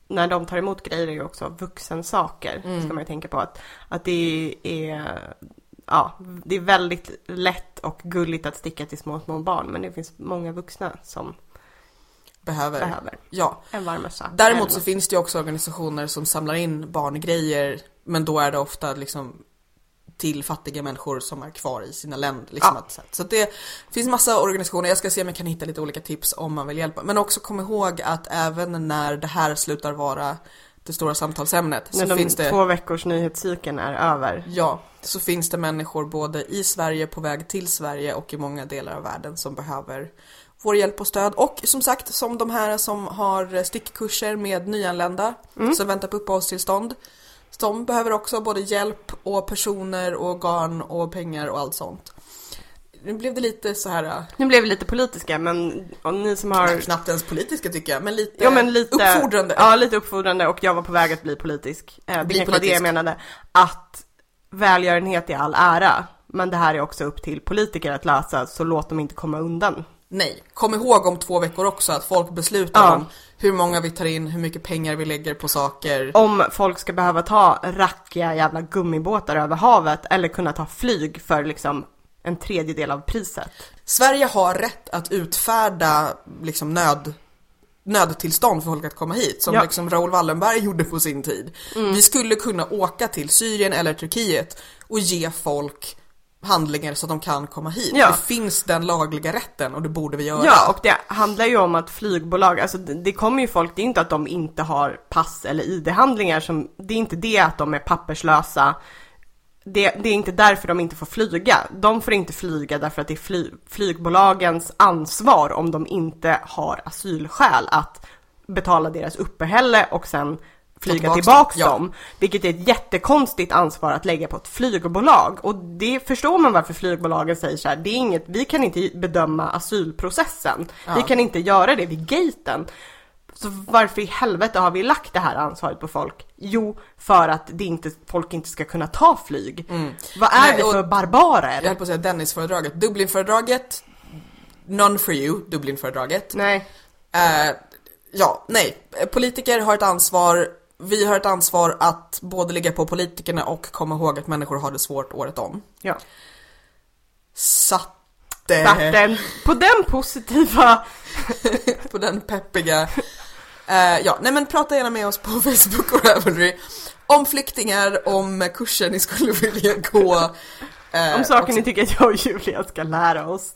när de tar emot grejer är ju också vuxensaker. Mm. Ska man ju tänka på att, att det är, ja, det är väldigt lätt och gulligt att sticka till små, små barn. Men det finns många vuxna som Behöver. behöver Ja. en varm mössa. Däremot så finns det ju också organisationer som samlar in barngrejer men då är det ofta liksom till fattiga människor som är kvar i sina länder. Liksom Ja. att, så att det finns massa organisationer, jag ska se om jag kan hitta lite olika tips om man vill hjälpa. Men också kom ihåg att även när det här slutar vara det stora samtalsämnet När så de finns det två veckors nyhetscykeln är över. Ja, så finns det människor både i Sverige, på väg till Sverige och i många delar av världen som behöver vår hjälp och stöd. Och som sagt, som de här som har stickkurser med nyanlända som väntar på uppehållstillstånd. De behöver också både hjälp och personer och garn och pengar och allt sånt. Nu blev det lite så här, äh, Nu blev vi lite politiska men ni som har knappt ens politiska tycker jag, men lite, Ja men lite uppfordrande. Ja lite uppfordrande och jag var på väg att bli politisk. Eh, det Bli kanske var det jag menade. Att välgörenhet är all ära. Men det här är också upp till politiker att lösa så låt dem inte komma undan. Nej, kom ihåg om två veckor också att folk beslutar Ja. om hur många vi tar in, hur mycket pengar vi lägger på saker. Om folk ska behöva ta rackiga jävla gummibåtar över havet eller kunna ta flyg för liksom en tredjedel av priset. Sverige har rätt att utfärda liksom nöd, nödtillstånd för folk att komma hit, som Ja. liksom Raoul Wallenberg <laughs> gjorde på sin tid. Vi skulle kunna åka till Syrien eller Turkiet och ge folk handlingar så att de kan komma hit. Ja. Det finns den lagliga rätten och det borde vi göra. Ja, och det handlar ju om att flygbolag, alltså det, det kommer ju folk, det är inte att de inte har pass eller ID-handlingar som, det är inte det att de är papperslösa. Det, det är inte därför de inte får flyga. De får inte flyga därför att det är fly, flygbolagens ansvar om de inte har asylskäl att betala deras uppehälle och sen flyga tillbaks tillbaks dem, ja. dem. Vilket är ett jättekonstigt ansvar att lägga på ett flygbolag. Och det förstår man varför flygbolagen säger så här, det är inget, vi kan inte bedöma asylprocessen. Vi kan inte göra det vid gaten. Så varför i helvete har vi lagt det här ansvaret på folk? Jo, för att det inte, folk inte ska kunna ta flyg. Vad är Nej, vi och- för barbarer? Jag höll på att säga Dennisföredraget. Dublinföredraget, none for you, Dublinföredraget. Nej, Eh, ja, nej. Politiker har ett ansvar. Vi har ett ansvar att både ligga på politikerna och komma ihåg att människor har det svårt året om. ja. Satte Vatten. På den positiva <laughs> på den peppiga. Eh, ja, nej men prata gärna med oss på <laughs> Facebook och Ravelry om flyktingar, om kurser ni skulle vilja gå. Eh, om saker också- ni tycker att jag och Julia ska lära oss.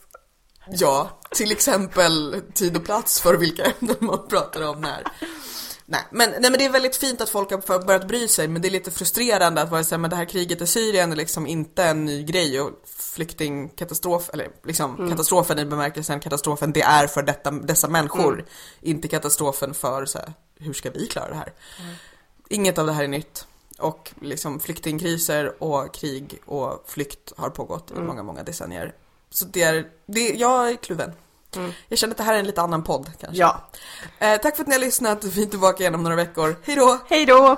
Ja, till exempel tid och plats för vilka ämnen man pratar om när. Nej men, nej, men det är väldigt fint att folk har börjat bry sig, men det är lite frustrerande att vara så här, men det här kriget i Syrien är liksom inte en ny grej och flyktingkatastrof, eller liksom katastrofen i bemärkelsen katastrofen, det är för detta, dessa människor, inte katastrofen för så här, hur ska vi klara det här? Inget av det här är nytt. Och liksom flyktingkriser och krig och flykt har pågått i många, många decennier. Så det är, det, jag är kluven. Mm. Jag känner att det här är en lite annan podd kanske. Ja. Eh, tack för att ni har lyssnat. Vi är tillbaka igen om några veckor. Hej då! Hej då!